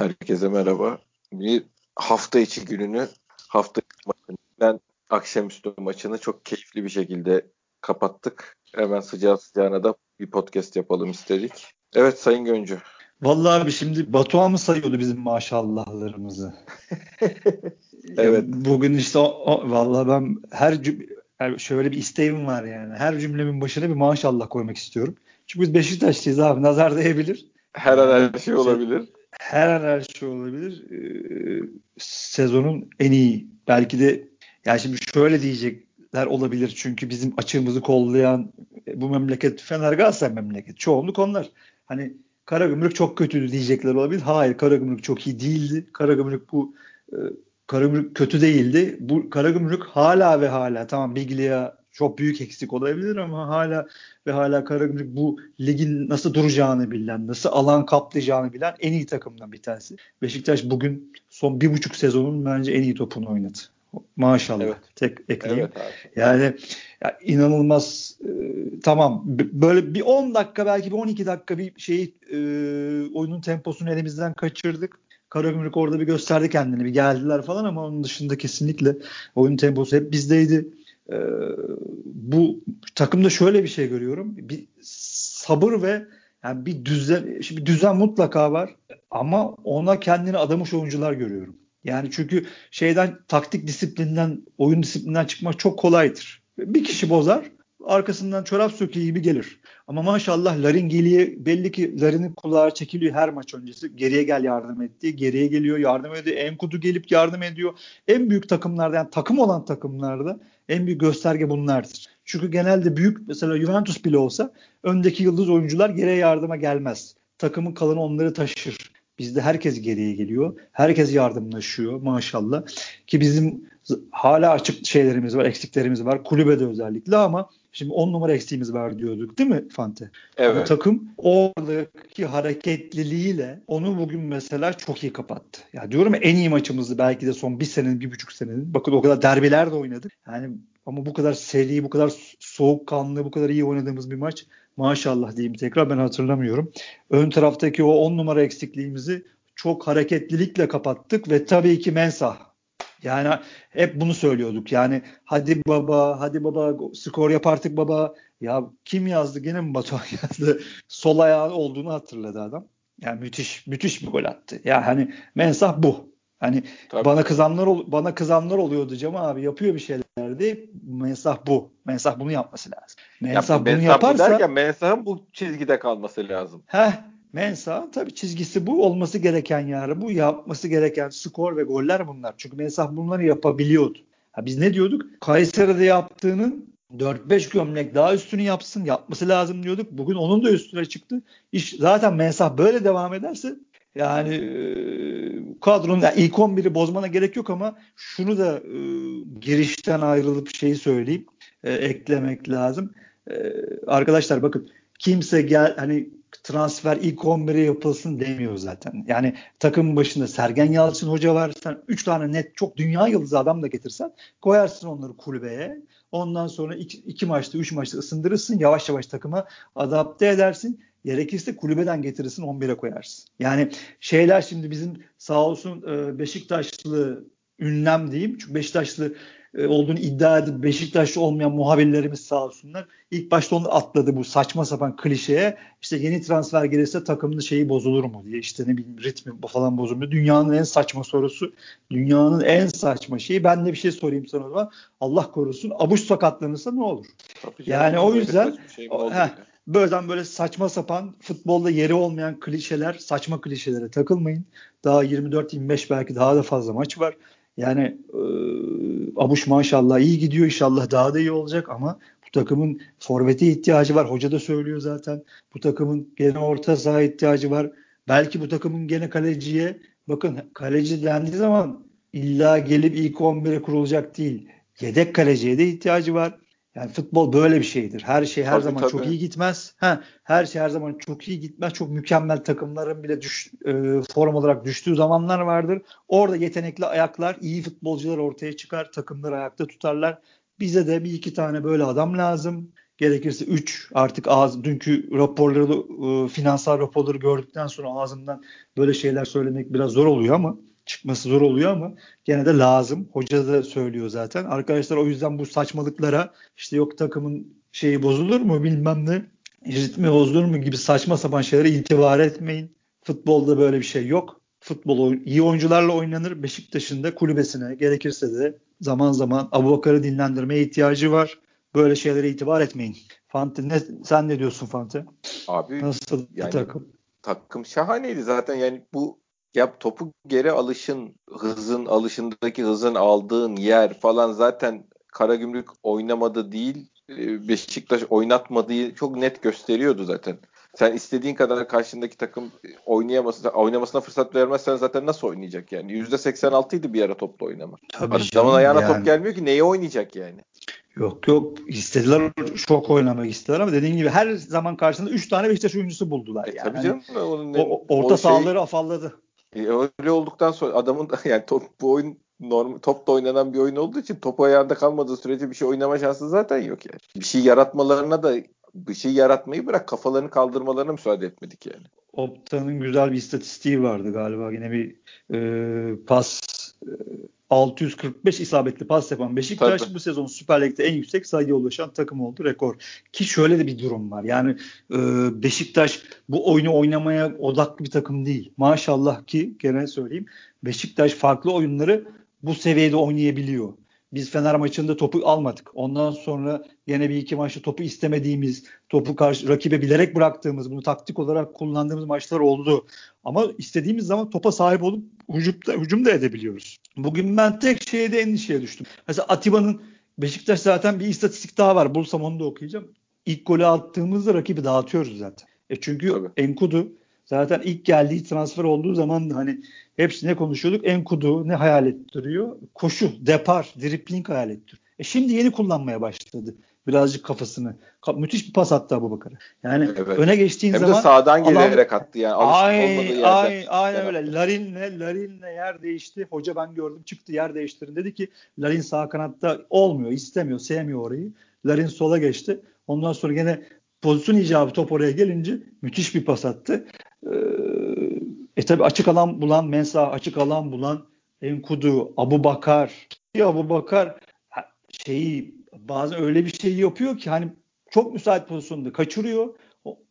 Herkese merhaba. Bir hafta içi gününü, hafta ben akşamüstü maçını çok keyifli bir şekilde kapattık. Hemen sıcağı sıcağına da bir podcast yapalım istedik. Evet Sayın Göncü. Vallahi abi şimdi Batuhan mı sayıyordu bizim maşallahlarımızı? evet. bugün işte o, o, vallahi ben her şöyle bir isteğim var yani. Her cümlemin başına bir maşallah koymak istiyorum. Çünkü biz Beşiktaşlıyız abi. Nazar değebilir. Her an her şey olabilir. Her an her şey olabilir. Ee, sezonun en iyi. Belki de yani şimdi şöyle diyecekler olabilir. Çünkü bizim açığımızı kollayan bu memleket Fener Galatasaray memleket. Çoğunluk onlar. Hani Karagümrük çok kötüydü diyecekler olabilir. Hayır Karagümrük çok iyi değildi. Karagümrük bu e, Karagümrük kötü değildi. Bu Karagümrük hala ve hala tamam Biglia çok büyük eksik olabilir ama hala ve hala Karagümrük bu ligin nasıl duracağını bilen, nasıl alan kaplayacağını bilen en iyi takımdan bir tanesi. Beşiktaş bugün son bir buçuk sezonun bence en iyi topunu oynadı. Maşallah. Evet. Tek ekleyeyim. Evet abi. Yani ya inanılmaz e, tamam böyle bir 10 dakika belki bir 12 dakika bir şey e, oyunun temposunu elimizden kaçırdık. Karagümrük orada bir gösterdi kendini bir geldiler falan ama onun dışında kesinlikle oyun temposu hep bizdeydi. Ee, bu takımda şöyle bir şey görüyorum. Bir sabır ve yani bir düzen, şimdi düzen mutlaka var ama ona kendini adamış oyuncular görüyorum. Yani çünkü şeyden taktik disiplinden, oyun disiplinden çıkmak çok kolaydır. Bir kişi bozar, arkasından çorap söküğü gibi gelir. Ama maşallah Larin geriye belli ki Larin'in kulağı çekiliyor her maç öncesi. Geriye gel yardım etti. Geriye geliyor yardım ediyor. Enkudu gelip yardım ediyor. En büyük takımlarda yani takım olan takımlarda en büyük gösterge bunlardır. Çünkü genelde büyük mesela Juventus bile olsa öndeki yıldız oyuncular geriye yardıma gelmez. Takımın kalanı onları taşır. Bizde herkes geriye geliyor. Herkes yardımlaşıyor maşallah. Ki bizim hala açık şeylerimiz var, eksiklerimiz var. Kulübede özellikle ama Şimdi 10 numara eksiğimiz var diyorduk değil mi Fante? Evet. Ama takım oradaki hareketliliğiyle onu bugün mesela çok iyi kapattı. Ya diyorum en iyi maçımızdı belki de son bir senenin, bir buçuk senenin. Bakın o kadar derbiler de oynadık. Yani ama bu kadar seri, bu kadar soğukkanlı, bu kadar iyi oynadığımız bir maç maşallah diyeyim tekrar ben hatırlamıyorum. Ön taraftaki o 10 numara eksikliğimizi çok hareketlilikle kapattık ve tabii ki Mensah yani hep bunu söylüyorduk. Yani hadi baba, hadi baba skor yap artık baba. Ya kim yazdı? Gene mi Batuhan yazdı? Sol ayağı olduğunu hatırladı adam. Yani müthiş müthiş bir gol attı. Ya hani mensah bu. Hani Tabii. bana kızanlar bana kızanlar oluyordu Cem abi yapıyor bir şeyler diye. Mensah bu. Mensah bunu yapması lazım. Mensah ya, bunu mensah yaparsa bu derken mensahın bu çizgide kalması lazım. Heh, Mensa tabii çizgisi bu olması gereken yani bu yapması gereken skor ve goller bunlar. Çünkü Mensah bunları yapabiliyordu. Ha biz ne diyorduk? Kayseri'de yaptığının 4-5 gömlek daha üstünü yapsın yapması lazım diyorduk. Bugün onun da üstüne çıktı. İş zaten Mensah böyle devam ederse yani e, kadronun yani ilk 11'i bozmana gerek yok ama şunu da e, girişten ayrılıp şeyi söyleyeyim e, eklemek lazım. E, arkadaşlar bakın kimse gel hani transfer ilk 11'e yapılsın demiyor zaten. Yani takımın başında Sergen Yalçın hoca var. Sen 3 tane net çok dünya yıldızı adam da getirsen koyarsın onları kulübeye. Ondan sonra 2 maçta 3 maçta ısındırırsın. Yavaş yavaş takıma adapte edersin. Gerekirse kulübeden getirirsin 11'e koyarsın. Yani şeyler şimdi bizim sağ olsun e, Beşiktaşlı ünlem diyeyim. Çünkü Beşiktaşlı e, olduğunu iddia edip Beşiktaşlı olmayan muhabirlerimiz sağ olsunlar. İlk başta onu atladı bu saçma sapan klişeye. İşte yeni transfer gelirse takımın şeyi bozulur mu diye işte ne bileyim ritmi falan bozulmuyor. Dünyanın en saçma sorusu. Dünyanın en saçma şeyi. Ben de bir şey sorayım sana o zaman. Allah korusun. Abuş sakatlanırsa ne olur? Tabii yani o yüzden şey heh, Böyleden böyle saçma sapan futbolda yeri olmayan klişeler, saçma klişelere takılmayın. Daha 24-25 belki daha da fazla maç var. Yani e, Abuş maşallah iyi gidiyor inşallah daha da iyi olacak ama bu takımın forvete ihtiyacı var. Hoca da söylüyor zaten. Bu takımın gene orta saha ihtiyacı var. Belki bu takımın gene kaleciye bakın kaleci dendiği zaman illa gelip ilk 11'e kurulacak değil. Yedek kaleciye de ihtiyacı var. Yani futbol böyle bir şeydir. Her şey her tabii, zaman tabii. çok iyi gitmez. Ha, her şey her zaman çok iyi gitmez. Çok mükemmel takımların bile düş, e, form olarak düştüğü zamanlar vardır. Orada yetenekli ayaklar, iyi futbolcular ortaya çıkar. Takımları ayakta tutarlar. Bize de bir iki tane böyle adam lazım. gerekirse 3 artık ağız dünkü raporları e, finansal raporları gördükten sonra ağzımdan böyle şeyler söylemek biraz zor oluyor ama çıkması zor oluyor ama gene de lazım. Hoca da söylüyor zaten. Arkadaşlar o yüzden bu saçmalıklara işte yok takımın şeyi bozulur mu bilmem ne ritmi bozulur mu gibi saçma sapan şeylere itibar etmeyin. Futbolda böyle bir şey yok. Futbol iyi oyuncularla oynanır. Beşiktaş'ın da kulübesine gerekirse de zaman zaman Abubakar'ı dinlendirmeye ihtiyacı var. Böyle şeylere itibar etmeyin. Fante ne, sen ne diyorsun Fante? Abi nasıl yani, takım? Takım şahaneydi zaten yani bu ya topu geri alışın, hızın alışındaki hızın aldığın yer falan zaten Karagümrük oynamadı değil e, Beşiktaş oynatmadığı çok net gösteriyordu zaten. Sen istediğin kadar karşındaki takım oynayamasın, oynamasına fırsat vermezsen zaten nasıl oynayacak yani? %86 idi bir ara topla oynama. Tabii Adamın ayağına yani. top gelmiyor ki neye oynayacak yani? Yok yok istediler çok oynamak istediler ama dediğin gibi her zaman karşısında 3 tane Beşiktaş oyuncusu buldular e, yani. Tabii canım. Onun, o, orta o şey, sahaları afalladı. E, öyle olduktan sonra adamın yani top, bu oyun normal topla oynanan bir oyun olduğu için top ayağında kalmadığı sürece bir şey oynama şansı zaten yok yani. Bir şey yaratmalarına da bir şey yaratmayı bırak kafalarını kaldırmalarına müsaade etmedik yani. Opta'nın güzel bir istatistiği vardı galiba. Yine bir e, pas e, 645 isabetli pas yapan Beşiktaş Tabii. bu sezon Süper Lig'de en yüksek sayıya ulaşan takım oldu rekor. Ki şöyle de bir durum var. Yani e, Beşiktaş bu oyunu oynamaya odaklı bir takım değil. Maşallah ki gene söyleyeyim Beşiktaş farklı oyunları bu seviyede oynayabiliyor. Biz Fener maçında topu almadık. Ondan sonra yine bir iki maçta topu istemediğimiz, topu karşı rakibe bilerek bıraktığımız, bunu taktik olarak kullandığımız maçlar oldu. Ama istediğimiz zaman topa sahip olup hücumda, hücum da edebiliyoruz. Bugün ben tek şeyde endişeye düştüm. Mesela Atiba'nın Beşiktaş zaten bir istatistik daha var. Bulsam onu da okuyacağım. İlk golü attığımızda rakibi dağıtıyoruz zaten. E çünkü. Enkudu zaten ilk geldiği transfer olduğu zaman hani hepsine konuşuyorduk. Enkudu ne hayal ettiriyor? Koşu, depar, dripling hayal ettiriyor. E şimdi yeni kullanmaya başladı birazcık kafasını. Ka- müthiş bir pas attı Abu Bakar'a. Yani evet. öne geçtiğin Hem zaman de sağdan gelerek attı yani. Ay, ay, aynen öyle. Larin'le Larin'le yer değişti. Hoca ben gördüm çıktı yer değiştirin dedi ki Larin sağ kanatta olmuyor, istemiyor, sevmiyor orayı. Larin sola geçti. Ondan sonra yine pozisyon icabı top oraya gelince müthiş bir pas attı. Ee, e tabi açık alan bulan Mensa, açık alan bulan Enkudu, Abu Bakar. Ya Abu Bakar şeyi bazen öyle bir şey yapıyor ki hani çok müsait pozisyonda kaçırıyor.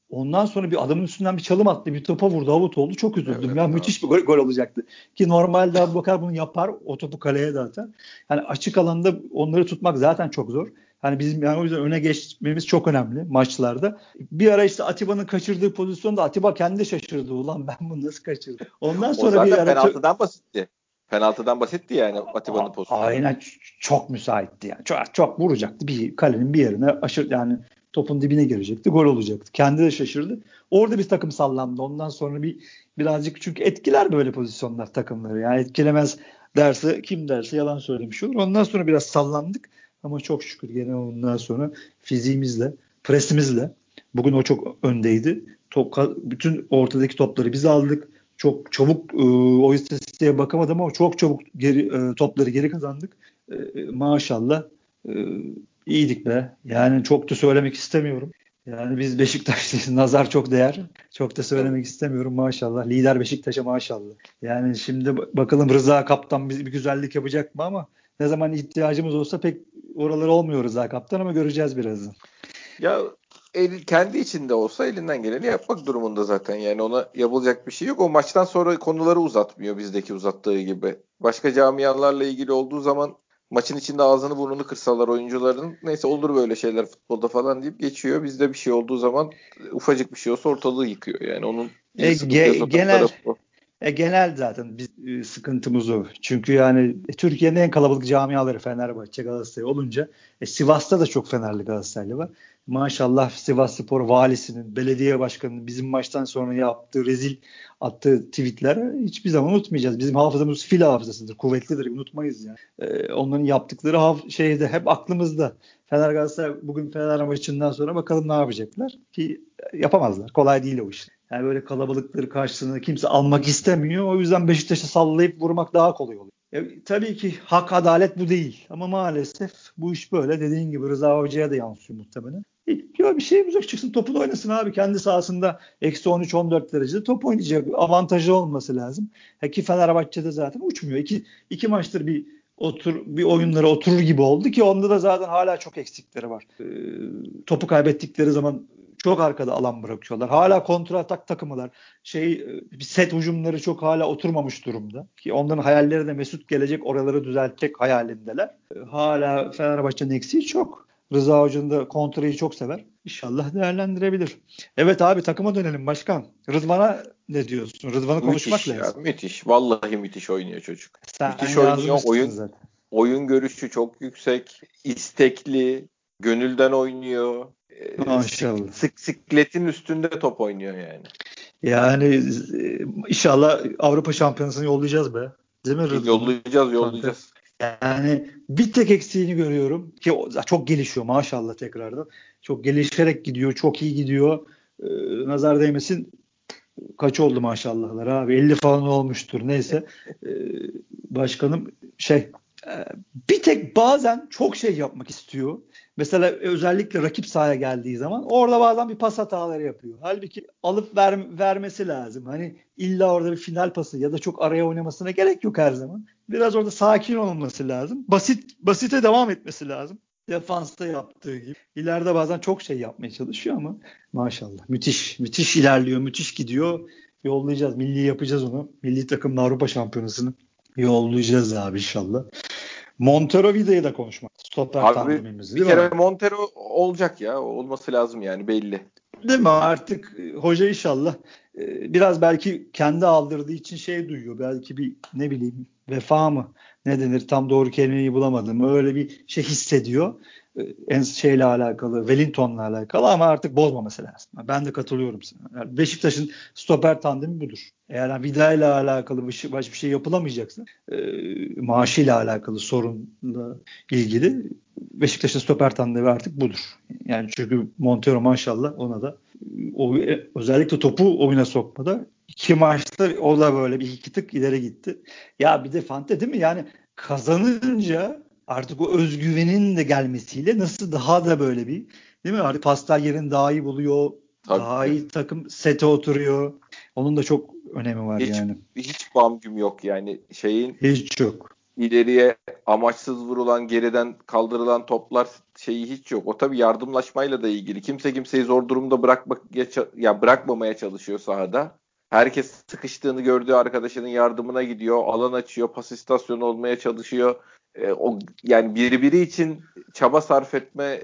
Ondan sonra bir adamın üstünden bir çalım attı. Bir topa vurdu. Avut oldu. Çok üzüldüm. Evet, ya evet. müthiş bir gol, gol olacaktı. Ki normalde Abu Bakar bunu yapar. O topu kaleye zaten. Yani açık alanda onları tutmak zaten çok zor. Hani bizim yani o yüzden öne geçmemiz çok önemli maçlarda. Bir ara işte Atiba'nın kaçırdığı pozisyonda Atiba kendi şaşırdı. Ulan ben bunu nasıl kaçırdım? Ondan sonra o bir ara penaltıdan çok... basitti. Penaltıdan basitti yani Atiba'nın pozisyonu. Aynen çok müsaitti yani. Çok, çok vuracaktı. Bir kalenin bir yerine aşır yani topun dibine girecekti. Gol olacaktı. Kendi de şaşırdı. Orada bir takım sallandı. Ondan sonra bir birazcık çünkü etkiler böyle pozisyonlar takımları. Yani etkilemez derse kim derse yalan söylemiş olur. Ondan sonra biraz sallandık. Ama çok şükür gene ondan sonra fiziğimizle, presimizle bugün o çok öndeydi. Top, bütün ortadaki topları biz aldık. Çok çabuk e, o istatistiğe bakamadım ama çok çabuk geri, e, topları geri kazandık. E, e maşallah e, iyiydik be. Yani çok da söylemek istemiyorum. Yani biz Beşiktaşlıyız. Nazar çok değer. Çok da söylemek istemiyorum maşallah. Lider Beşiktaş'a maşallah. Yani şimdi bakalım Rıza Kaptan bir, bir güzellik yapacak mı ama ne zaman ihtiyacımız olsa pek oralar olmuyor Rıza Kaptan ama göreceğiz birazdan. Ya el, kendi içinde olsa elinden geleni yapmak durumunda zaten. Yani ona yapılacak bir şey yok. O maçtan sonra konuları uzatmıyor bizdeki uzattığı gibi. Başka camialarla ilgili olduğu zaman maçın içinde ağzını burnunu kırsalar oyuncuların neyse olur böyle şeyler futbolda falan deyip geçiyor. Bizde bir şey olduğu zaman ufacık bir şey olsa ortalığı yıkıyor. Yani onun e, ge- genel e, genel zaten biz, e, sıkıntımız o. Çünkü yani e, Türkiye'nin en kalabalık camiaları Fenerbahçe, Galatasaray olunca e, Sivas'ta da çok Fenerli Galatasaraylı var. Maşallah Sivas Spor valisinin, belediye başkanının bizim maçtan sonra yaptığı rezil attığı tweetler hiçbir zaman unutmayacağız. Bizim hafızamız fil hafızasıdır, kuvvetlidir, unutmayız yani. E, onların yaptıkları haf- şeyde hep aklımızda. Fener Galatasaray bugün Fener maçından sonra bakalım ne yapacaklar ki yapamazlar. Kolay değil o iş. Yani böyle kalabalıkları karşısında kimse almak istemiyor. O yüzden Beşiktaş'ı sallayıp vurmak daha kolay oluyor. E, tabii ki hak adalet bu değil. Ama maalesef bu iş böyle. Dediğin gibi Rıza Hoca'ya da yansıyor muhtemelen. Yok bir şeyimiz yok. Çıksın topunu oynasın abi. Kendi sahasında eksi 13-14 derecede top oynayacak. Avantajı olması lazım. Ha ki Fenerbahçe'de zaten uçmuyor. İki, iki maçtır bir otur bir oyunlara oturur gibi oldu ki onda da zaten hala çok eksikleri var. Ee, topu kaybettikleri zaman çok arkada alan bırakıyorlar. Hala kontra atak takımılar. Şey bir set hücumları çok hala oturmamış durumda. Ki onların hayalleri de Mesut gelecek oraları düzeltecek hayalindeler. Ee, hala Fenerbahçe'nin eksiği çok. Rıza Hoca'nın da kontrayı çok sever. İnşallah değerlendirebilir. Evet abi takıma dönelim başkan. Rıdvan'a ne diyorsun? Rıdvan'ı konuşmak müthiş lazım. Ya, müthiş. Vallahi müthiş oynuyor çocuk. Sen müthiş oynuyor. Oyun, zaten. oyun görüşü çok yüksek. istekli. Gönülden oynuyor. Ee, Maşallah. Sık sikletin üstünde top oynuyor yani. Yani e, inşallah Avrupa Şampiyonası'nı yollayacağız be. Değil mi Rıdvan? Yollayacağız, yollayacağız. Yani bir tek eksiğini görüyorum ki çok gelişiyor maşallah tekrardan. Çok gelişerek gidiyor, çok iyi gidiyor. Ee, nazar değmesin kaç oldu maşallahlar abi 50 falan olmuştur neyse. Ee, başkanım şey bir tek bazen çok şey yapmak istiyor. Mesela özellikle rakip sahaya geldiği zaman orada bazen bir pas hataları yapıyor. Halbuki alıp ver, vermesi lazım. Hani illa orada bir final pası ya da çok araya oynamasına gerek yok her zaman. Biraz orada sakin olması lazım. Basit basite devam etmesi lazım. Defansta yaptığı gibi. İleride bazen çok şey yapmaya çalışıyor ama maşallah müthiş müthiş ilerliyor, müthiş gidiyor. Yollayacağız. Milli yapacağız onu. Milli takımın Avrupa Şampiyonası'nı yollayacağız abi inşallah. Montero Vida'yı da konuşmak. Stoper Abi bir kere mi? Montero olacak ya. Olması lazım yani belli. Değil mi? Artık e, hoca inşallah e, biraz belki kendi aldırdığı için şey duyuyor. Belki bir ne bileyim vefa mı ne denir tam doğru kelimeyi bulamadım. Öyle bir şey hissediyor. E, en şeyle alakalı, Wellington'la alakalı ama artık bozmaması lazım. Ben de katılıyorum sana. Yani Beşiktaş'ın stoper tandemi budur. Eğer yani Vida ile alakalı şey, başka bir şey yapılamayacaksa e, maaşıyla alakalı sorunla ilgili Beşiktaş'ın stoper tandemi artık budur. Yani çünkü Montero maşallah ona da o, özellikle topu oyuna sokmada iki maçta o da böyle bir iki tık ileri gitti. Ya bir de Fante değil mi? Yani kazanınca artık o özgüvenin de gelmesiyle nasıl daha da böyle bir değil mi? Artık pastal yerini daha iyi buluyor. Tabii. Daha iyi takım sete oturuyor. Onun da çok önemi var hiç, yani. Hiç bamgüm yok yani şeyin. Hiç yok. İleriye amaçsız vurulan geriden kaldırılan toplar şeyi hiç yok. O tabii yardımlaşmayla da ilgili. Kimse kimseyi zor durumda bırakmak ya bırakmamaya çalışıyor sahada. Herkes sıkıştığını gördüğü arkadaşının yardımına gidiyor. Alan açıyor. Pas istasyonu olmaya çalışıyor. E, o yani birbiri için çaba sarf etme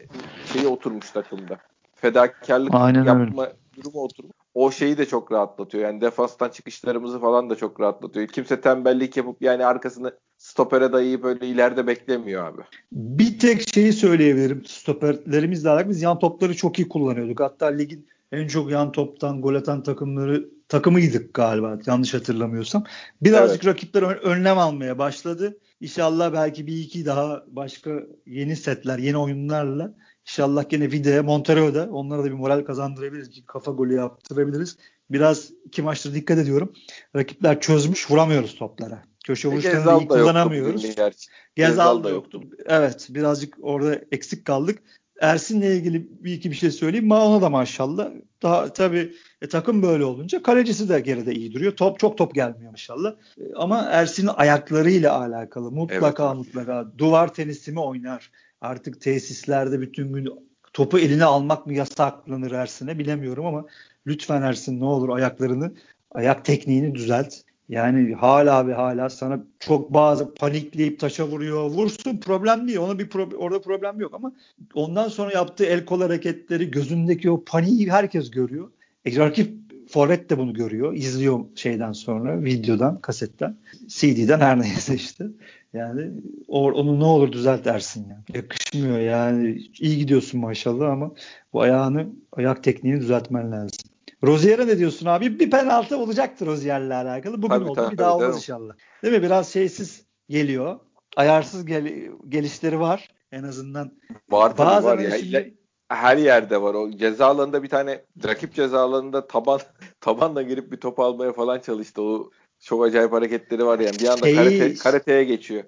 şeyi oturmuş takımda. Fedakarlık Aynen yapma öyle. durumu oturmuş. O şeyi de çok rahatlatıyor. Yani defanstan çıkışlarımızı falan da çok rahatlatıyor. Kimse tembellik yapıp yani arkasını stopere dayayıp böyle ileride beklemiyor abi. Bir tek şeyi söyleyebilirim. Stoperlerimizle alakalı biz yan topları çok iyi kullanıyorduk. Hatta ligin en çok yan toptan gol atan takımları takımıydık galiba yanlış hatırlamıyorsam. Birazcık evet. rakipler önlem almaya başladı. İnşallah belki bir iki daha başka yeni setler, yeni oyunlarla İnşallah gene Vide'ye, Montero'da onlara da bir moral kazandırabiliriz. Bir kafa golü yaptırabiliriz. Biraz iki maçtır dikkat ediyorum. Rakipler çözmüş vuramıyoruz toplara. Köşe vuruşlarını iyi kullanamıyoruz. Gezal, Gezal da yoktu. Evet birazcık orada eksik kaldık. Ersin'le ilgili bir iki bir şey söyleyeyim. Ma ona da maşallah. Daha tabii e, takım böyle olunca kalecisi de geride iyi duruyor. Top çok top gelmiyor maşallah. E, ama Ersin'in ayaklarıyla alakalı mutlaka evet. mutlaka duvar tenisi mi oynar? Artık tesislerde bütün gün topu eline almak mı yasaklanır Ersin'e bilemiyorum ama lütfen Ersin ne olur ayaklarını ayak tekniğini düzelt. Yani hala ve hala sana çok bazı panikleyip taşa vuruyor. Vursun problem değil. Ona bir pro- orada problem yok ama ondan sonra yaptığı el kol hareketleri gözündeki o paniği herkes görüyor. E, rakip forvet de bunu görüyor. izliyor şeyden sonra videodan, kasetten, CD'den her neyse işte. Yani onu ne olur düzelt dersin ya. Yakışmıyor yani. İyi gidiyorsun maşallah ama bu ayağını, ayak tekniğini düzeltmen lazım. Rozier'e ne diyorsun abi? Bir penaltı olacaktır Rozier'le alakalı. Bugün tabii, oldu. Tabii, bir daha olmaz inşallah. Değil mi? Biraz şeysiz geliyor. Ayarsız gel gelişleri var. En azından. Var Bazen var ya. Şimdi... Her yerde var. O ceza alanında bir tane rakip ceza alanında taban tabanla girip bir top almaya falan çalıştı. O çok acayip hareketleri var yani. Bir anda Şeyi, karate, karateye geçiyor.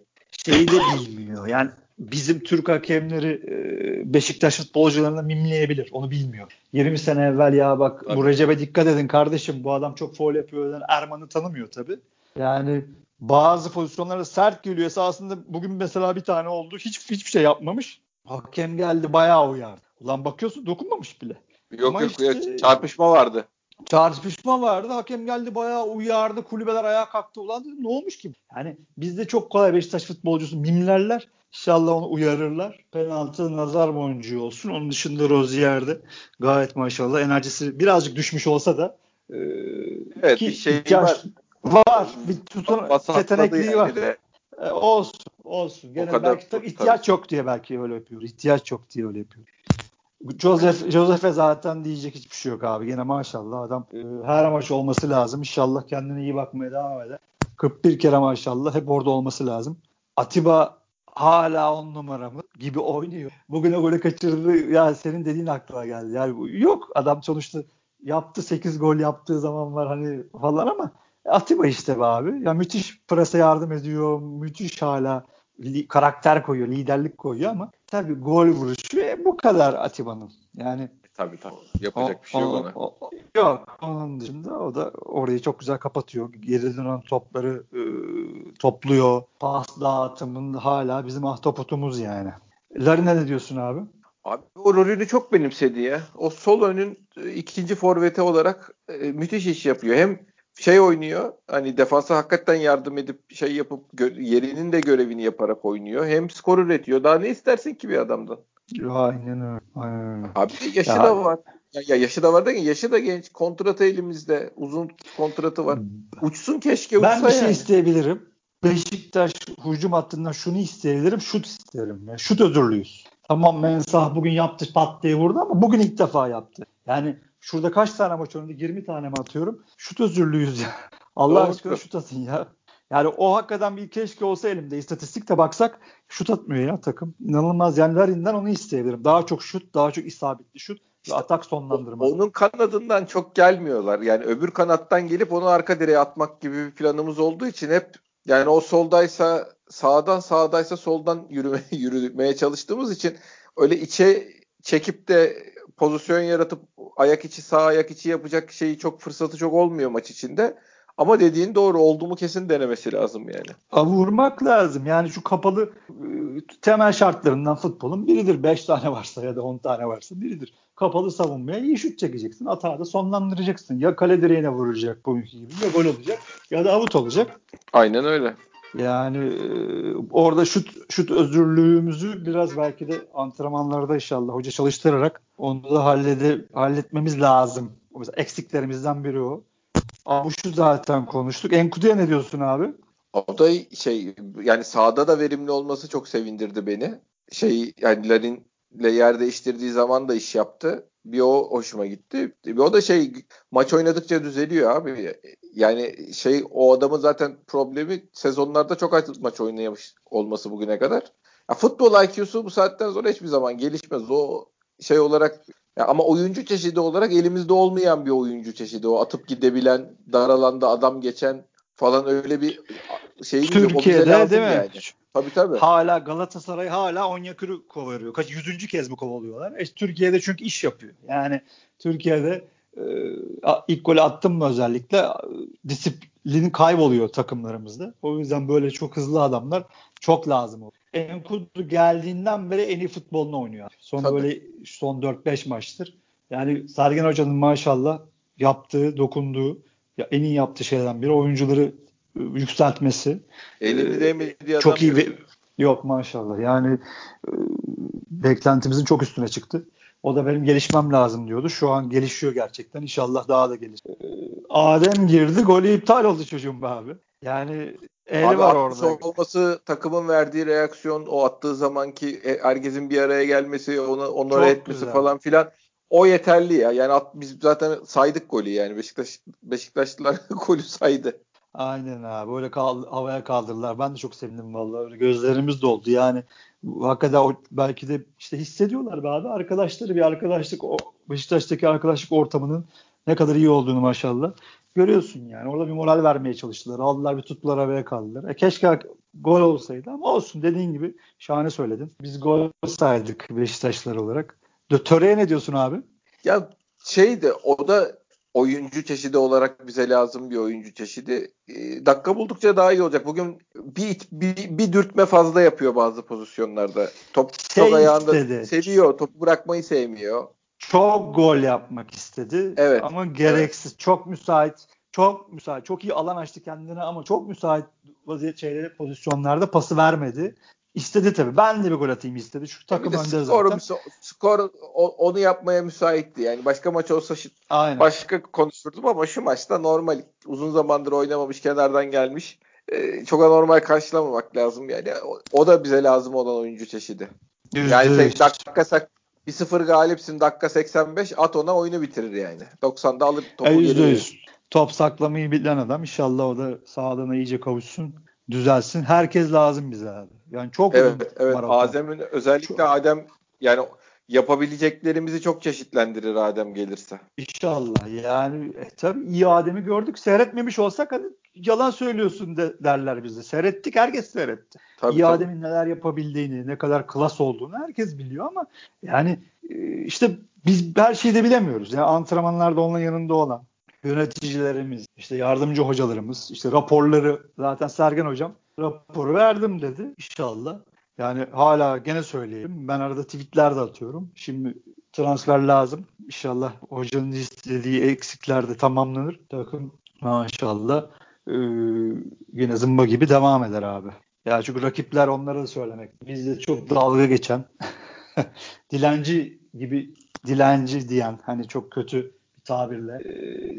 Şeyi de bilmiyor. Yani bizim Türk hakemleri e, Beşiktaş futbolcularını mimleyebilir. Onu bilmiyor. 20 sene evvel ya bak Tabii. bu Recep'e dikkat edin kardeşim bu adam çok foul yapıyor. Erman'ı tanımıyor tabii. Yani bazı pozisyonlarda sert geliyor. Esasında bugün mesela bir tane oldu. Hiç hiçbir şey yapmamış. Hakem geldi bayağı uyardı. Ulan bakıyorsun dokunmamış bile. Yok Ama yok işte, çarpışma vardı. Çarpışma vardı. Hakem geldi bayağı uyardı. Kulübeler ayağa kalktı. Ulan dedim ne olmuş ki? Yani bizde çok kolay Beşiktaş futbolcusu mimlerler. İnşallah onu uyarırlar. Penaltı nazar boncuğu olsun. Onun dışında Rozier'de gayet maşallah enerjisi birazcık düşmüş olsa da e, evet, bir şey var. Var. Bir tutun yetenekliği var. De. E, olsun. Olsun. Gene kadar, belki tabii, ihtiyaç tabii. yok diye belki öyle yapıyor. İhtiyaç yok diye öyle yapıyor. Joseph Joseph'e zaten diyecek hiçbir şey yok abi. Gene maşallah adam e, her maç olması lazım. İnşallah kendine iyi bakmaya devam eder. 41 kere maşallah hep orada olması lazım. Atiba hala on numara mı gibi oynuyor. Bugün o golü kaçırdı. Ya senin dediğin aklıma geldi. Yani yok adam sonuçta yaptı 8 gol yaptığı zaman var hani falan ama Atiba işte be abi. Ya müthiş prese yardım ediyor. Müthiş hala li, karakter koyuyor, liderlik koyuyor ama tabii gol vuruşu e, bu kadar Atiba'nın. Yani tabii tabii yapacak o, bir şey yok ona. O, o, yok onun dışında o da orayı çok güzel kapatıyor. Geri dönen topları e, topluyor. Pas dağıtımında hala bizim ahtapotumuz yani. Larine ne diyorsun abi? Abi o rolünü çok benimsedi ya. O sol önün e, ikinci forveti olarak e, müthiş iş yapıyor. Hem şey oynuyor. Hani defansa hakikaten yardım edip şey yapıp yerinin de görevini yaparak oynuyor. Hem skor üretiyor. Daha ne istersin ki bir adamdan? Aynen öyle. Aynen öyle. Abi yaşı ya, da var. Ya, ya yaşı da var derken yaşı da genç. Kontratı elimizde. Uzun kontratı var. Uçsun keşke uçsa Ben bir şey yani. isteyebilirim. Beşiktaş hücum hattından şunu isteyebilirim. Şut isterim. Yani şut özürlüyüz. Tamam Mensah bugün yaptı pat diye vurdu ama bugün ilk defa yaptı. Yani Şurada kaç tane maç oynadı? 20 tane mi atıyorum? Şut özürlüyüz ya. Allah Doğru. aşkına şut atın ya. Yani o hakikaten bir keşke olsa elimde. İstatistikte baksak şut atmıyor ya takım. İnanılmaz. Yani Larin'den onu isteyebilirim. Daha çok şut, daha çok isabetli şut ve atak sonlandırma. Onun kanadından çok gelmiyorlar. Yani öbür kanattan gelip onu arka direğe atmak gibi bir planımız olduğu için hep yani o soldaysa sağdan sağdaysa soldan yürüme, yürümeye çalıştığımız için öyle içe çekip de pozisyon yaratıp ayak içi sağ ayak içi yapacak şeyi çok fırsatı çok olmuyor maç içinde. Ama dediğin doğru oldu mu kesin denemesi lazım yani. A, vurmak lazım. Yani şu kapalı ıı, temel şartlarından futbolun biridir. 5 tane varsa ya da 10 tane varsa biridir. Kapalı savunmaya iyi şut çekeceksin. Atağı da sonlandıracaksın. Ya kale direğine vuracak bugünkü gibi ya gol olacak ya da avut olacak. Aynen öyle. Yani e, orada şut şut özürlüğümüzü biraz belki de antrenmanlarda inşallah hoca çalıştırarak onu da hallede, halletmemiz lazım. Mesela eksiklerimizden biri o. Ama şu zaten konuştuk. Enkudu'ya ne diyorsun abi? O da şey yani sahada da verimli olması çok sevindirdi beni. Şey yani Larin'le yer değiştirdiği zaman da iş yaptı. Bir o hoşuma gitti. Bir o da şey maç oynadıkça düzeliyor abi. Yani şey o adamın zaten problemi sezonlarda çok az maç oynayamış olması bugüne kadar. Ya futbol IQ'su bu saatten sonra hiçbir zaman gelişmez. O şey olarak ya ama oyuncu çeşidi olarak elimizde olmayan bir oyuncu çeşidi. O atıp gidebilen, dar alanda adam geçen falan öyle bir şeyimiz Türkiye'de yok. değil mi? Yani. Tabii tabii. Hala Galatasaray hala Onyekuru kovalıyor. Kaç yüzüncü kez mi kovalıyorlar? E, Türkiye'de çünkü iş yapıyor. Yani Türkiye'de e, ilk golü attım mı özellikle disiplin kayboluyor takımlarımızda. O yüzden böyle çok hızlı adamlar çok lazım. Enkudu geldiğinden beri en iyi futbolunu oynuyor. Son Tabii. böyle son 4-5 maçtır. Yani Sergen Hoca'nın maşallah yaptığı, dokunduğu, ya en iyi yaptığı şeylerden biri oyuncuları e, yükseltmesi. Elini değmediği Çok iyi bir yok maşallah. Yani e, beklentimizin çok üstüne çıktı. O da benim gelişmem lazım diyordu. Şu an gelişiyor gerçekten. İnşallah daha da gelişir. E, Adem girdi. Golü iptal oldu çocuğum be abi. Yani eli abi, var orada. olması, takımın verdiği reaksiyon, o attığı zamanki herkesin bir araya gelmesi, onu onlara etmesi güzel. falan filan o yeterli ya. Yani at, biz zaten saydık golü yani. Beşiktaş Beşiktaşlılar golü saydı. Aynen abi. Böyle kal, havaya kaldırdılar. Ben de çok sevindim vallahi. Öyle gözlerimiz doldu. Yani hakikaten o, belki de işte hissediyorlar be abi. Arkadaşları bir arkadaşlık o Beşiktaş'taki arkadaşlık ortamının ne kadar iyi olduğunu maşallah. Görüyorsun yani. Orada bir moral vermeye çalıştılar. Aldılar bir tuttular havaya kaldılar. E keşke gol olsaydı ama olsun dediğin gibi şahane söyledin. Biz gol saydık Beşiktaşlar olarak. Töre'ye ne diyorsun abi? Ya şeydi o da oyuncu çeşidi olarak bize lazım bir oyuncu çeşidi. E, dakika buldukça daha iyi olacak. Bugün bir, bir, bir dürtme fazla yapıyor bazı pozisyonlarda. Top şey çok ayağında istedi. seviyor. Topu bırakmayı sevmiyor. Çok gol yapmak istedi. Evet. Ama gereksiz. Evet. Çok müsait. Çok müsait. Çok iyi alan açtı kendine ama çok müsait vaziyet şeyleri pozisyonlarda pası vermedi. İstedi tabii. Ben de bir gol atayım istedi. Şu takım önde zaten. Skor onu yapmaya müsaitti. Yani başka maç olsa Aynen. başka konuşurdum ama şu maçta normal. Uzun zamandır oynamamış, kenardan gelmiş. Ee, çok anormal karşılamamak lazım. Yani o, o da bize lazım olan oyuncu çeşidi. Yüzde yani dakika sak bir sıfır galipsin dakika 85 at ona oyunu bitirir yani. 90'da alıp topu e, geri Top saklamayı bilen adam inşallah o da sağlığına iyice kavuşsun düzelsin. Herkes lazım bize abi. Yani çok Evet, evet. Adem'in özellikle çok... Adem yani yapabileceklerimizi çok çeşitlendirir Adem gelirse. İnşallah. Yani e, tabii iyi Adem'i gördük. Seyretmemiş olsak hadi yalan söylüyorsun de, derler bize. Seyrettik. Herkes seyretti. Tabii, iyi tabii. Neler yapabildiğini, ne kadar klas olduğunu herkes biliyor ama yani e, işte biz her şeyi de bilemiyoruz. Yani antrenmanlarda onun yanında olan yöneticilerimiz, işte yardımcı hocalarımız, işte raporları zaten Sergen hocam raporu verdim dedi inşallah. Yani hala gene söyleyeyim. Ben arada tweetler de atıyorum. Şimdi transfer lazım. İnşallah hocanın istediği eksikler de tamamlanır. Takım maşallah ee, yine zımba gibi devam eder abi. Ya çünkü rakipler onlara da söylemek. Bizde çok dalga geçen dilenci gibi dilenci diyen hani çok kötü tabirle e,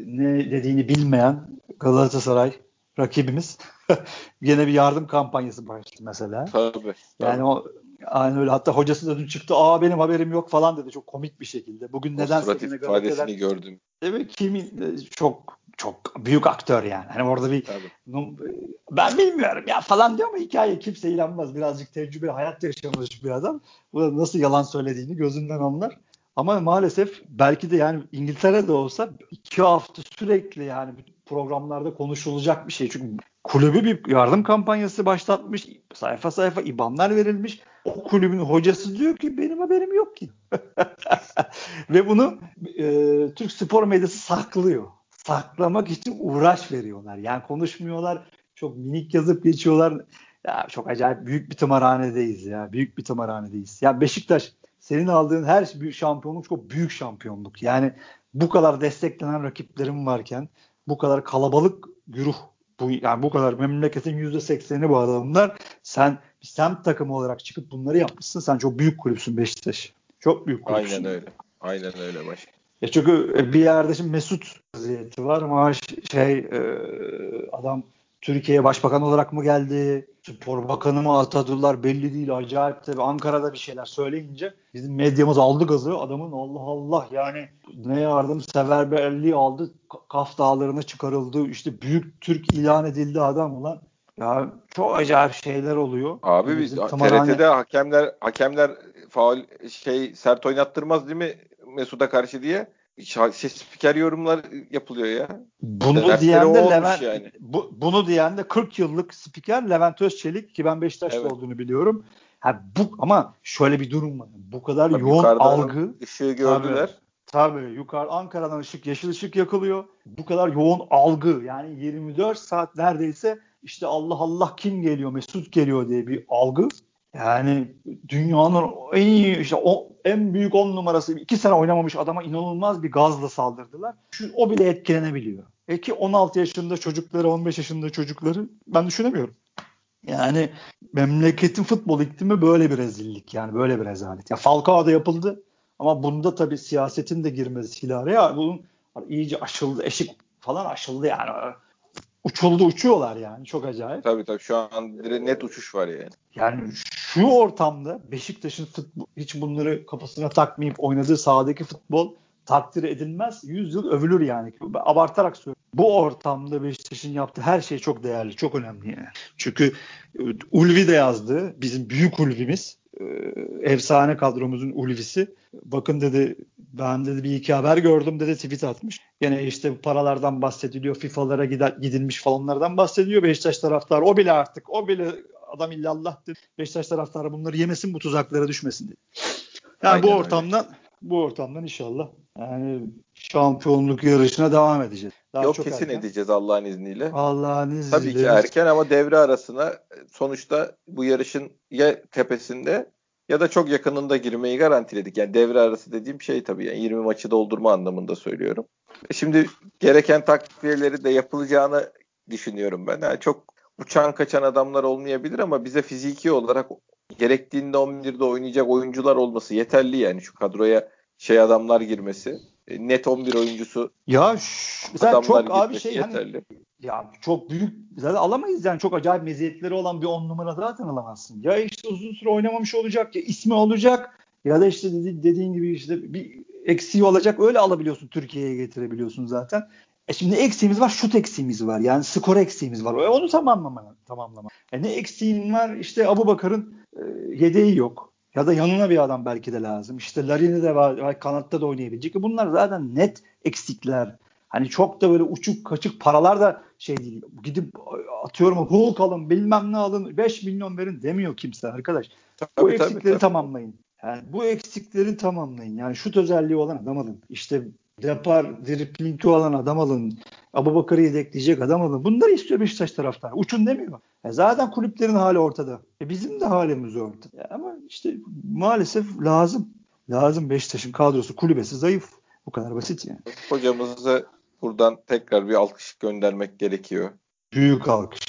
ne dediğini bilmeyen Galatasaray rakibimiz yine bir yardım kampanyası başladı mesela. Tabii. Yani tabii. o aynı öyle hatta hocası da dün çıktı aa benim haberim yok falan dedi çok komik bir şekilde. Bugün o neden surat ifadesini gördüm. Evet kimin çok çok büyük aktör yani. Hani orada bir Tabii. ben bilmiyorum ya falan diyor ama hikaye kimse inanmaz. Birazcık tecrübe hayat yaşamış bir adam. Bu nasıl yalan söylediğini gözünden anlar. Ama maalesef belki de yani İngiltere'de olsa iki hafta sürekli yani programlarda konuşulacak bir şey. Çünkü kulübü bir yardım kampanyası başlatmış. Sayfa sayfa ibanlar verilmiş. O kulübün hocası diyor ki benim haberim yok ki. Ve bunu e, Türk spor medyası saklıyor. Saklamak için uğraş veriyorlar. Yani konuşmuyorlar. Çok minik yazıp geçiyorlar. Ya çok acayip büyük bir tımarhanedeyiz ya. Büyük bir tımarhanedeyiz. Ya Beşiktaş senin aldığın her büyük şampiyonluk çok büyük şampiyonluk. Yani bu kadar desteklenen rakiplerim varken bu kadar kalabalık güruh bu yani bu kadar memleketin yüzde sekseni bu adamlar sen bir semt takımı olarak çıkıp bunları yapmışsın. Sen çok büyük kulüpsün Beşiktaş. Çok büyük kulüpsün. Aynen öyle. Aynen öyle baş. Ya çünkü bir yerde şimdi Mesut vaziyeti var. Maaş şey e, adam Türkiye'ye başbakan olarak mı geldi? Spor bakanı mı atadılar belli değil. Acayip tabii Ankara'da bir şeyler söyleyince bizim medyamız aldı gazı. Adamın Allah Allah yani ne yardım severberliği aldı. Kaf dağlarına çıkarıldı. İşte büyük Türk ilan edildi adam ulan. Ya çok acayip şeyler oluyor. Abi biz TRT'de hakemler hakemler faul şey sert oynattırmaz değil mi Mesut'a karşı diye şey, spiker yorumlar yapılıyor ya. Bunu diyen de Levent yani. bu, bunu diyen de 40 yıllık spiker Levent Özçelik ki ben Beşiktaş'ta evet. olduğunu biliyorum. Ha bu ama şöyle bir durum var. Bu kadar tabii yoğun algı ışığı gördüler. Tabii, tabii yukarı Ankara'dan ışık yeşil ışık yakılıyor. Bu kadar yoğun algı yani 24 saat neredeyse işte Allah Allah kim geliyor Mesut geliyor diye bir algı yani dünyanın en iyi işte o en büyük on numarası iki sene oynamamış adama inanılmaz bir gazla saldırdılar. Şu, o bile etkilenebiliyor. E ki 16 yaşında çocukları 15 yaşında çocukları ben düşünemiyorum. Yani memleketin futbol iklimi böyle bir rezillik yani böyle bir rezalet. Ya Falcao'da yapıldı ama bunda tabii siyasetin de girmesi araya bunun iyice aşıldı eşik falan aşıldı yani uçuldu uçuyorlar yani çok acayip. Tabii tabii şu an net uçuş var yani. Yani şu ortamda Beşiktaş'ın futbol, hiç bunları kafasına takmayıp oynadığı sahadaki futbol takdir edilmez. Yüz yıl övülür yani. Abartarak söylüyorum. Bu ortamda Beşiktaş'ın yaptığı her şey çok değerli, çok önemli yani. Çünkü Ulvi de yazdı. Bizim büyük Ulvi'miz. E, efsane kadromuzun ulvisi. Bakın dedi ben dedi bir iki haber gördüm dedi tweet atmış. Yine işte paralardan bahsediliyor. FIFA'lara gidilmiş falanlardan bahsediliyor. Beşiktaş taraftarı o bile artık o bile adam illallah dedi. Beşiktaş taraftarı bunları yemesin bu tuzaklara düşmesin dedi. Yani Aynen bu ortamdan öyle. Bu ortamdan inşallah yani şampiyonluk yarışına devam edeceğiz. Daha Yok çok kesin erken. edeceğiz Allah'ın izniyle. Allah'ın izniyle. Tabii ki erken ama devre arasına sonuçta bu yarışın ya tepesinde ya da çok yakınında girmeyi garantiledik. Yani devre arası dediğim şey tabii yani 20 maçı doldurma anlamında söylüyorum. Şimdi gereken takviyeleri de yapılacağını düşünüyorum ben. Yani çok uçan kaçan adamlar olmayabilir ama bize fiziki olarak gerektiğinde 11'de oynayacak oyuncular olması yeterli yani şu kadroya şey adamlar girmesi. E, net 11 oyuncusu ya mesela çok abi şey hani yeterli. Hani, ya çok büyük zaten alamayız yani çok acayip meziyetleri olan bir 10 numara zaten alamazsın. Ya işte uzun süre oynamamış olacak ya ismi olacak ya da işte dedi, dediğin gibi işte bir eksiği olacak öyle alabiliyorsun Türkiye'ye getirebiliyorsun zaten. E şimdi eksiğimiz var, şut eksiğimiz var. Yani skor eksiğimiz var. E onu tamamlama. tamamlama. E ne eksiğin var? İşte Abu Bakar'ın e, yedeği yok. Ya da yanına bir adam belki de lazım. İşte Larin'i de var, kanatta da oynayabilecek. E bunlar zaten net eksikler. Hani çok da böyle uçuk kaçık paralar da şey değil. Gidip atıyorum Hulk alın bilmem ne alın 5 milyon verin demiyor kimse arkadaş. Tabii, bu eksikleri tabii, tabii. tamamlayın. Yani bu eksikleri tamamlayın. Yani şut özelliği olan adam alın. İşte depar, driplingi olan adam alın. Abu Bakar'ı yedekleyecek adam alın. Bunları istiyor Beşiktaş taraftarı. Uçun demiyor. E zaten kulüplerin hali ortada. E bizim de halimiz ortada. E ama işte maalesef lazım. Lazım Beşiktaş'ın kadrosu, kulübesi zayıf. Bu kadar basit yani. Hocamızı buradan tekrar bir alkış göndermek gerekiyor. Büyük alkış.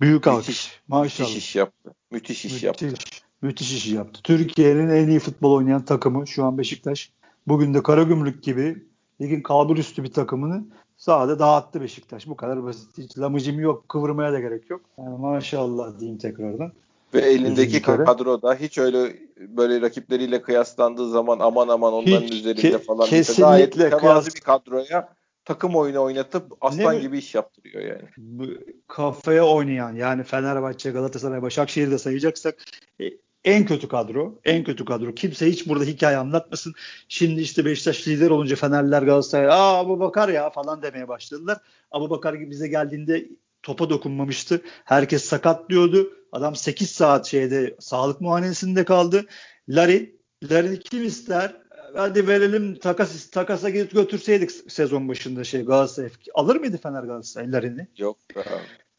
Büyük müthiş, alkış. Maşallah. Müthiş iş yaptı. Müthiş iş müthiş, yaptı. Müthiş iş yaptı. Türkiye'nin en iyi futbol oynayan takımı şu an Beşiktaş. Bugün de Karagümrük gibi ligin kalbur üstü bir takımını sahada dağıttı Beşiktaş. Bu kadar basit. Hiç lamıcım yok. Kıvırmaya da gerek yok. Yani maşallah diyeyim tekrardan. Ve elindeki kadroda hiç öyle böyle rakipleriyle kıyaslandığı zaman aman aman onların hiç, üzerinde ke- falan kesinlikle gayet mütevazı bir kadroya takım oyunu oynatıp aslan ne, gibi iş yaptırıyor yani. Bu kafaya oynayan yani Fenerbahçe, Galatasaray, Başakşehir'de sayacaksak e, en kötü kadro. En kötü kadro. Kimse hiç burada hikaye anlatmasın. Şimdi işte Beşiktaş lider olunca Fenerler Galatasaray aa Abu Bakar ya falan demeye başladılar. Abu Bakar bize geldiğinde topa dokunmamıştı. Herkes sakat diyordu. Adam 8 saat şeyde sağlık muayenesinde kaldı. Larry, Larry kim ister? Hadi verelim takas takasa gidip götürseydik sezon başında şey Galatasaray. Alır mıydı Fener Galatasaray Larry'ni? Yok.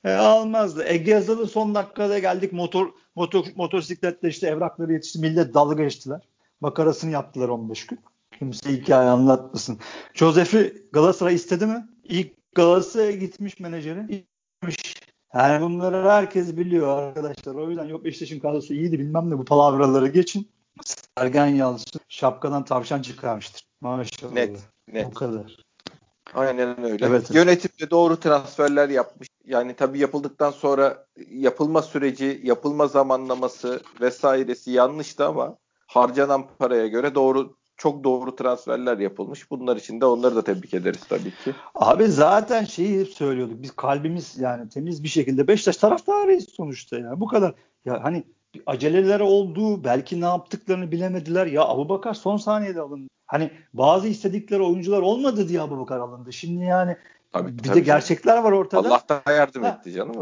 E, almazdı. Ege Yazılı son dakikada geldik motor motor motosikletle işte evrakları yetişti. Millet dalga geçtiler. Makarasını yaptılar 15 gün. Kimse hikaye anlatmasın. Josef'i Galatasaray istedi mi? İlk Galatasaray'a gitmiş menajeri. Gitmiş. Yani bunları herkes biliyor arkadaşlar. O yüzden yok Beşiktaş'ın kadrosu iyiydi bilmem ne bu palavraları geçin. Sergen Yalçın şapkadan tavşan çıkarmıştır. Maşallah. Net. Net. O kadar. Aynen öyle. Evet. Yönetim de doğru transferler yapmış. Yani tabii yapıldıktan sonra yapılma süreci, yapılma zamanlaması vesairesi yanlıştı ama harcanan paraya göre doğru çok doğru transferler yapılmış. Bunlar için de onları da tebrik ederiz tabii ki. Abi zaten şeyi hep söylüyorduk. Biz kalbimiz yani temiz bir şekilde Beşiktaş taraftarıyız sonuçta ya. Bu kadar. Ya hani aceleler oldu. Belki ne yaptıklarını bilemediler. Ya Abu Bakar son saniyede alındı. Hani bazı istedikleri oyuncular olmadı diye Abu Bakar alındı. Şimdi yani Tabii, bir tabii de gerçekler var ortada. Allah da yardım ha. etti canım.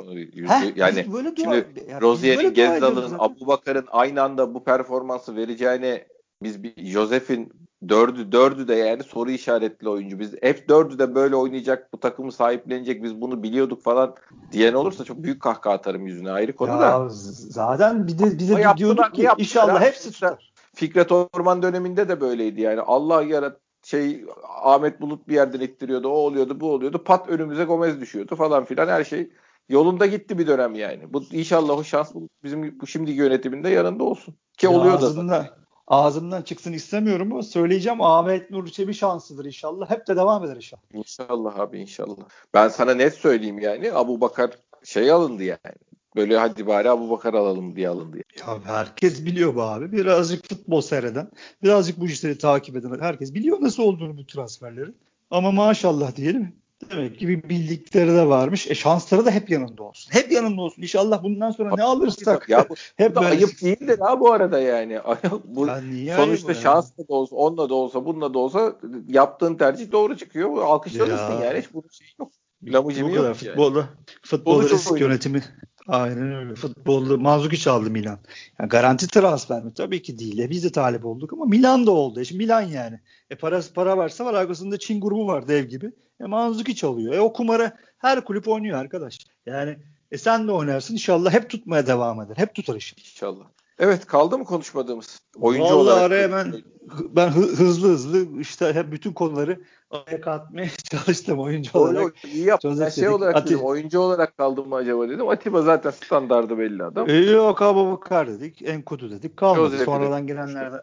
Heh, yani böyle şimdi yani Rozier'in, Gezdal'ın, Abu Bakar'ın aynı anda bu performansı vereceğine biz bir Josef'in dördü dördü de yani soru işaretli oyuncu. Biz hep dördü de böyle oynayacak, bu takımı sahiplenecek, biz bunu biliyorduk falan diyen olursa çok büyük kahkaha atarım yüzüne ayrı konu ya, da. Zaten bir de bize diyorduk ki inşallah hepsi tutar. Fikret Orman döneminde de böyleydi yani. Allah yarat şey Ahmet Bulut bir yerden ittiriyordu. O oluyordu, bu oluyordu. Pat önümüze Gomez düşüyordu falan filan her şey yolunda gitti bir dönem yani. Bu inşallah o şans bizim bu şimdiki yönetiminde yanında olsun. Ki ya oluyor da. Ağzımdan çıksın istemiyorum ama söyleyeceğim Ahmet Nur bir şansıdır inşallah. Hep de devam eder inşallah. İnşallah abi inşallah. Ben sana net söyleyeyim yani Abu Bakar şey alındı yani. Böyle hadi bari Abu Bakar alalım diye alındı. Ya herkes biliyor bu abi. Birazcık futbol seyreden, birazcık bu işleri takip eden herkes biliyor nasıl olduğunu bu transferlerin. Ama maşallah diyelim. Demek ki bir bildikleri de varmış. E şansları da hep yanında olsun. Hep yanında olsun. İnşallah bundan sonra ne alırsak. Ya bu, hep bu da ayıp değildir ha bu arada yani. bu sonuçta şansla da olsa, onunla da olsa, bununla da olsa yaptığın tercih doğru çıkıyor. Alkışlanırsın ya. yani. Hiç bunun şeyi yok. Lamıcımı yok. Futbolda, yani. futbolda risk yönetimi Aynen öyle. Futbolda Manzukic aldı Milan. Yani garanti transfer mi? Tabii ki değil. E biz de talep olduk ama Milan da oldu. E şimdi Milan yani. E parası para varsa var arkasında Çin grubu var dev gibi. E Manzukic alıyor. E o kumara her kulüp oynuyor arkadaş. Yani e sen de oynarsın inşallah hep tutmaya devam eder. Hep tutar işi. İnşallah. Evet kaldı mı konuşmadığımız? Oyuncu Vallahi olarak. araya ben, ben hızlı hızlı işte hep bütün konuları ayak atmaya çalıştım oyuncu Doğru, olarak. İyi yaptın. Ben şey olarak Ati... dedim, oyuncu olarak kaldım mı acaba dedim. Atiba zaten standardı belli adam. E, yok Abubakar dedik. Enkudu dedik. Kalmadı. Joseph Sonradan gelenlerde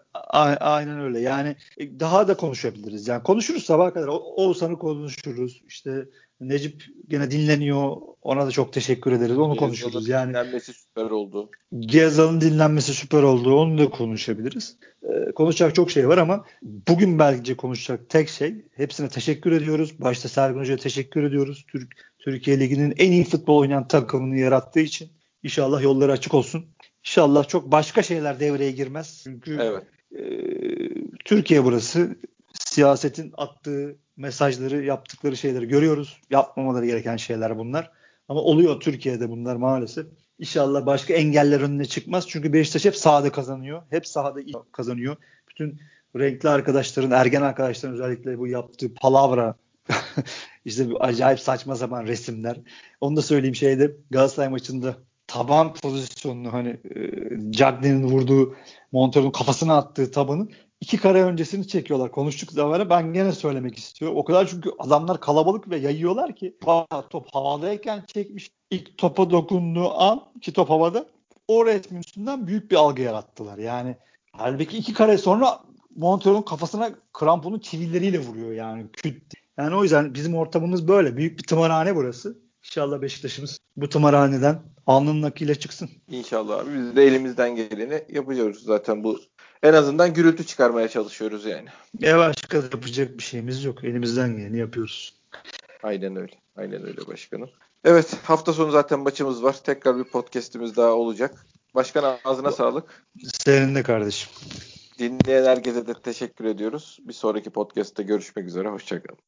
aynen öyle. Yani e, daha da konuşabiliriz. Yani konuşuruz sabah kadar. Oğuzhan'ı konuşuruz. İşte Necip gene dinleniyor. Ona da çok teşekkür ederiz. Onu Gezal'ın konuşuruz. Yani dinlenmesi süper oldu. Gezal'ın dinlenmesi süper oldu. Onu da konuşabiliriz. Ee, konuşacak çok şey var ama bugün belki konuşacak tek şey hepsine teşekkür ediyoruz. Başta Sergen Hoca'ya teşekkür ediyoruz. Türk Türkiye Ligi'nin en iyi futbol oynayan takımını yarattığı için. İnşallah yolları açık olsun. İnşallah çok başka şeyler devreye girmez. Çünkü evet. e, Türkiye burası siyasetin attığı mesajları, yaptıkları şeyleri görüyoruz. Yapmamaları gereken şeyler bunlar. Ama oluyor Türkiye'de bunlar maalesef. İnşallah başka engeller önüne çıkmaz. Çünkü Beşiktaş hep sahada kazanıyor. Hep sahada kazanıyor. Bütün renkli arkadaşların, ergen arkadaşların özellikle bu yaptığı palavra işte bu acayip saçma sapan resimler. Onu da söyleyeyim şeyde Galatasaray maçında taban pozisyonunu hani e, Cagney'in vurduğu Montero'nun kafasına attığı tabanın iki kare öncesini çekiyorlar. Konuştuk zamanı ben gene söylemek istiyorum. O kadar çünkü adamlar kalabalık ve yayıyorlar ki top havadayken çekmiş. ilk topa dokunduğu an ki top havada o resmin üstünden büyük bir algı yarattılar. Yani halbuki iki kare sonra Montero'nun kafasına kramponun çivilleriyle vuruyor yani. Küt. Yani o yüzden bizim ortamımız böyle. Büyük bir tımarhane burası. İnşallah Beşiktaş'ımız bu tımarhaneden alnının akıyla çıksın. İnşallah abi. Biz de elimizden geleni yapıyoruz zaten bu en azından gürültü çıkarmaya çalışıyoruz yani. Ya başka yapacak bir şeyimiz yok. Elimizden geleni yapıyoruz. Aynen öyle. Aynen öyle başkanım. Evet hafta sonu zaten maçımız var. Tekrar bir podcast'imiz daha olacak. Başkan ağzına sağlık. Senin de kardeşim. Dinleyen herkese de teşekkür ediyoruz. Bir sonraki podcast'te görüşmek üzere. Hoşçakalın.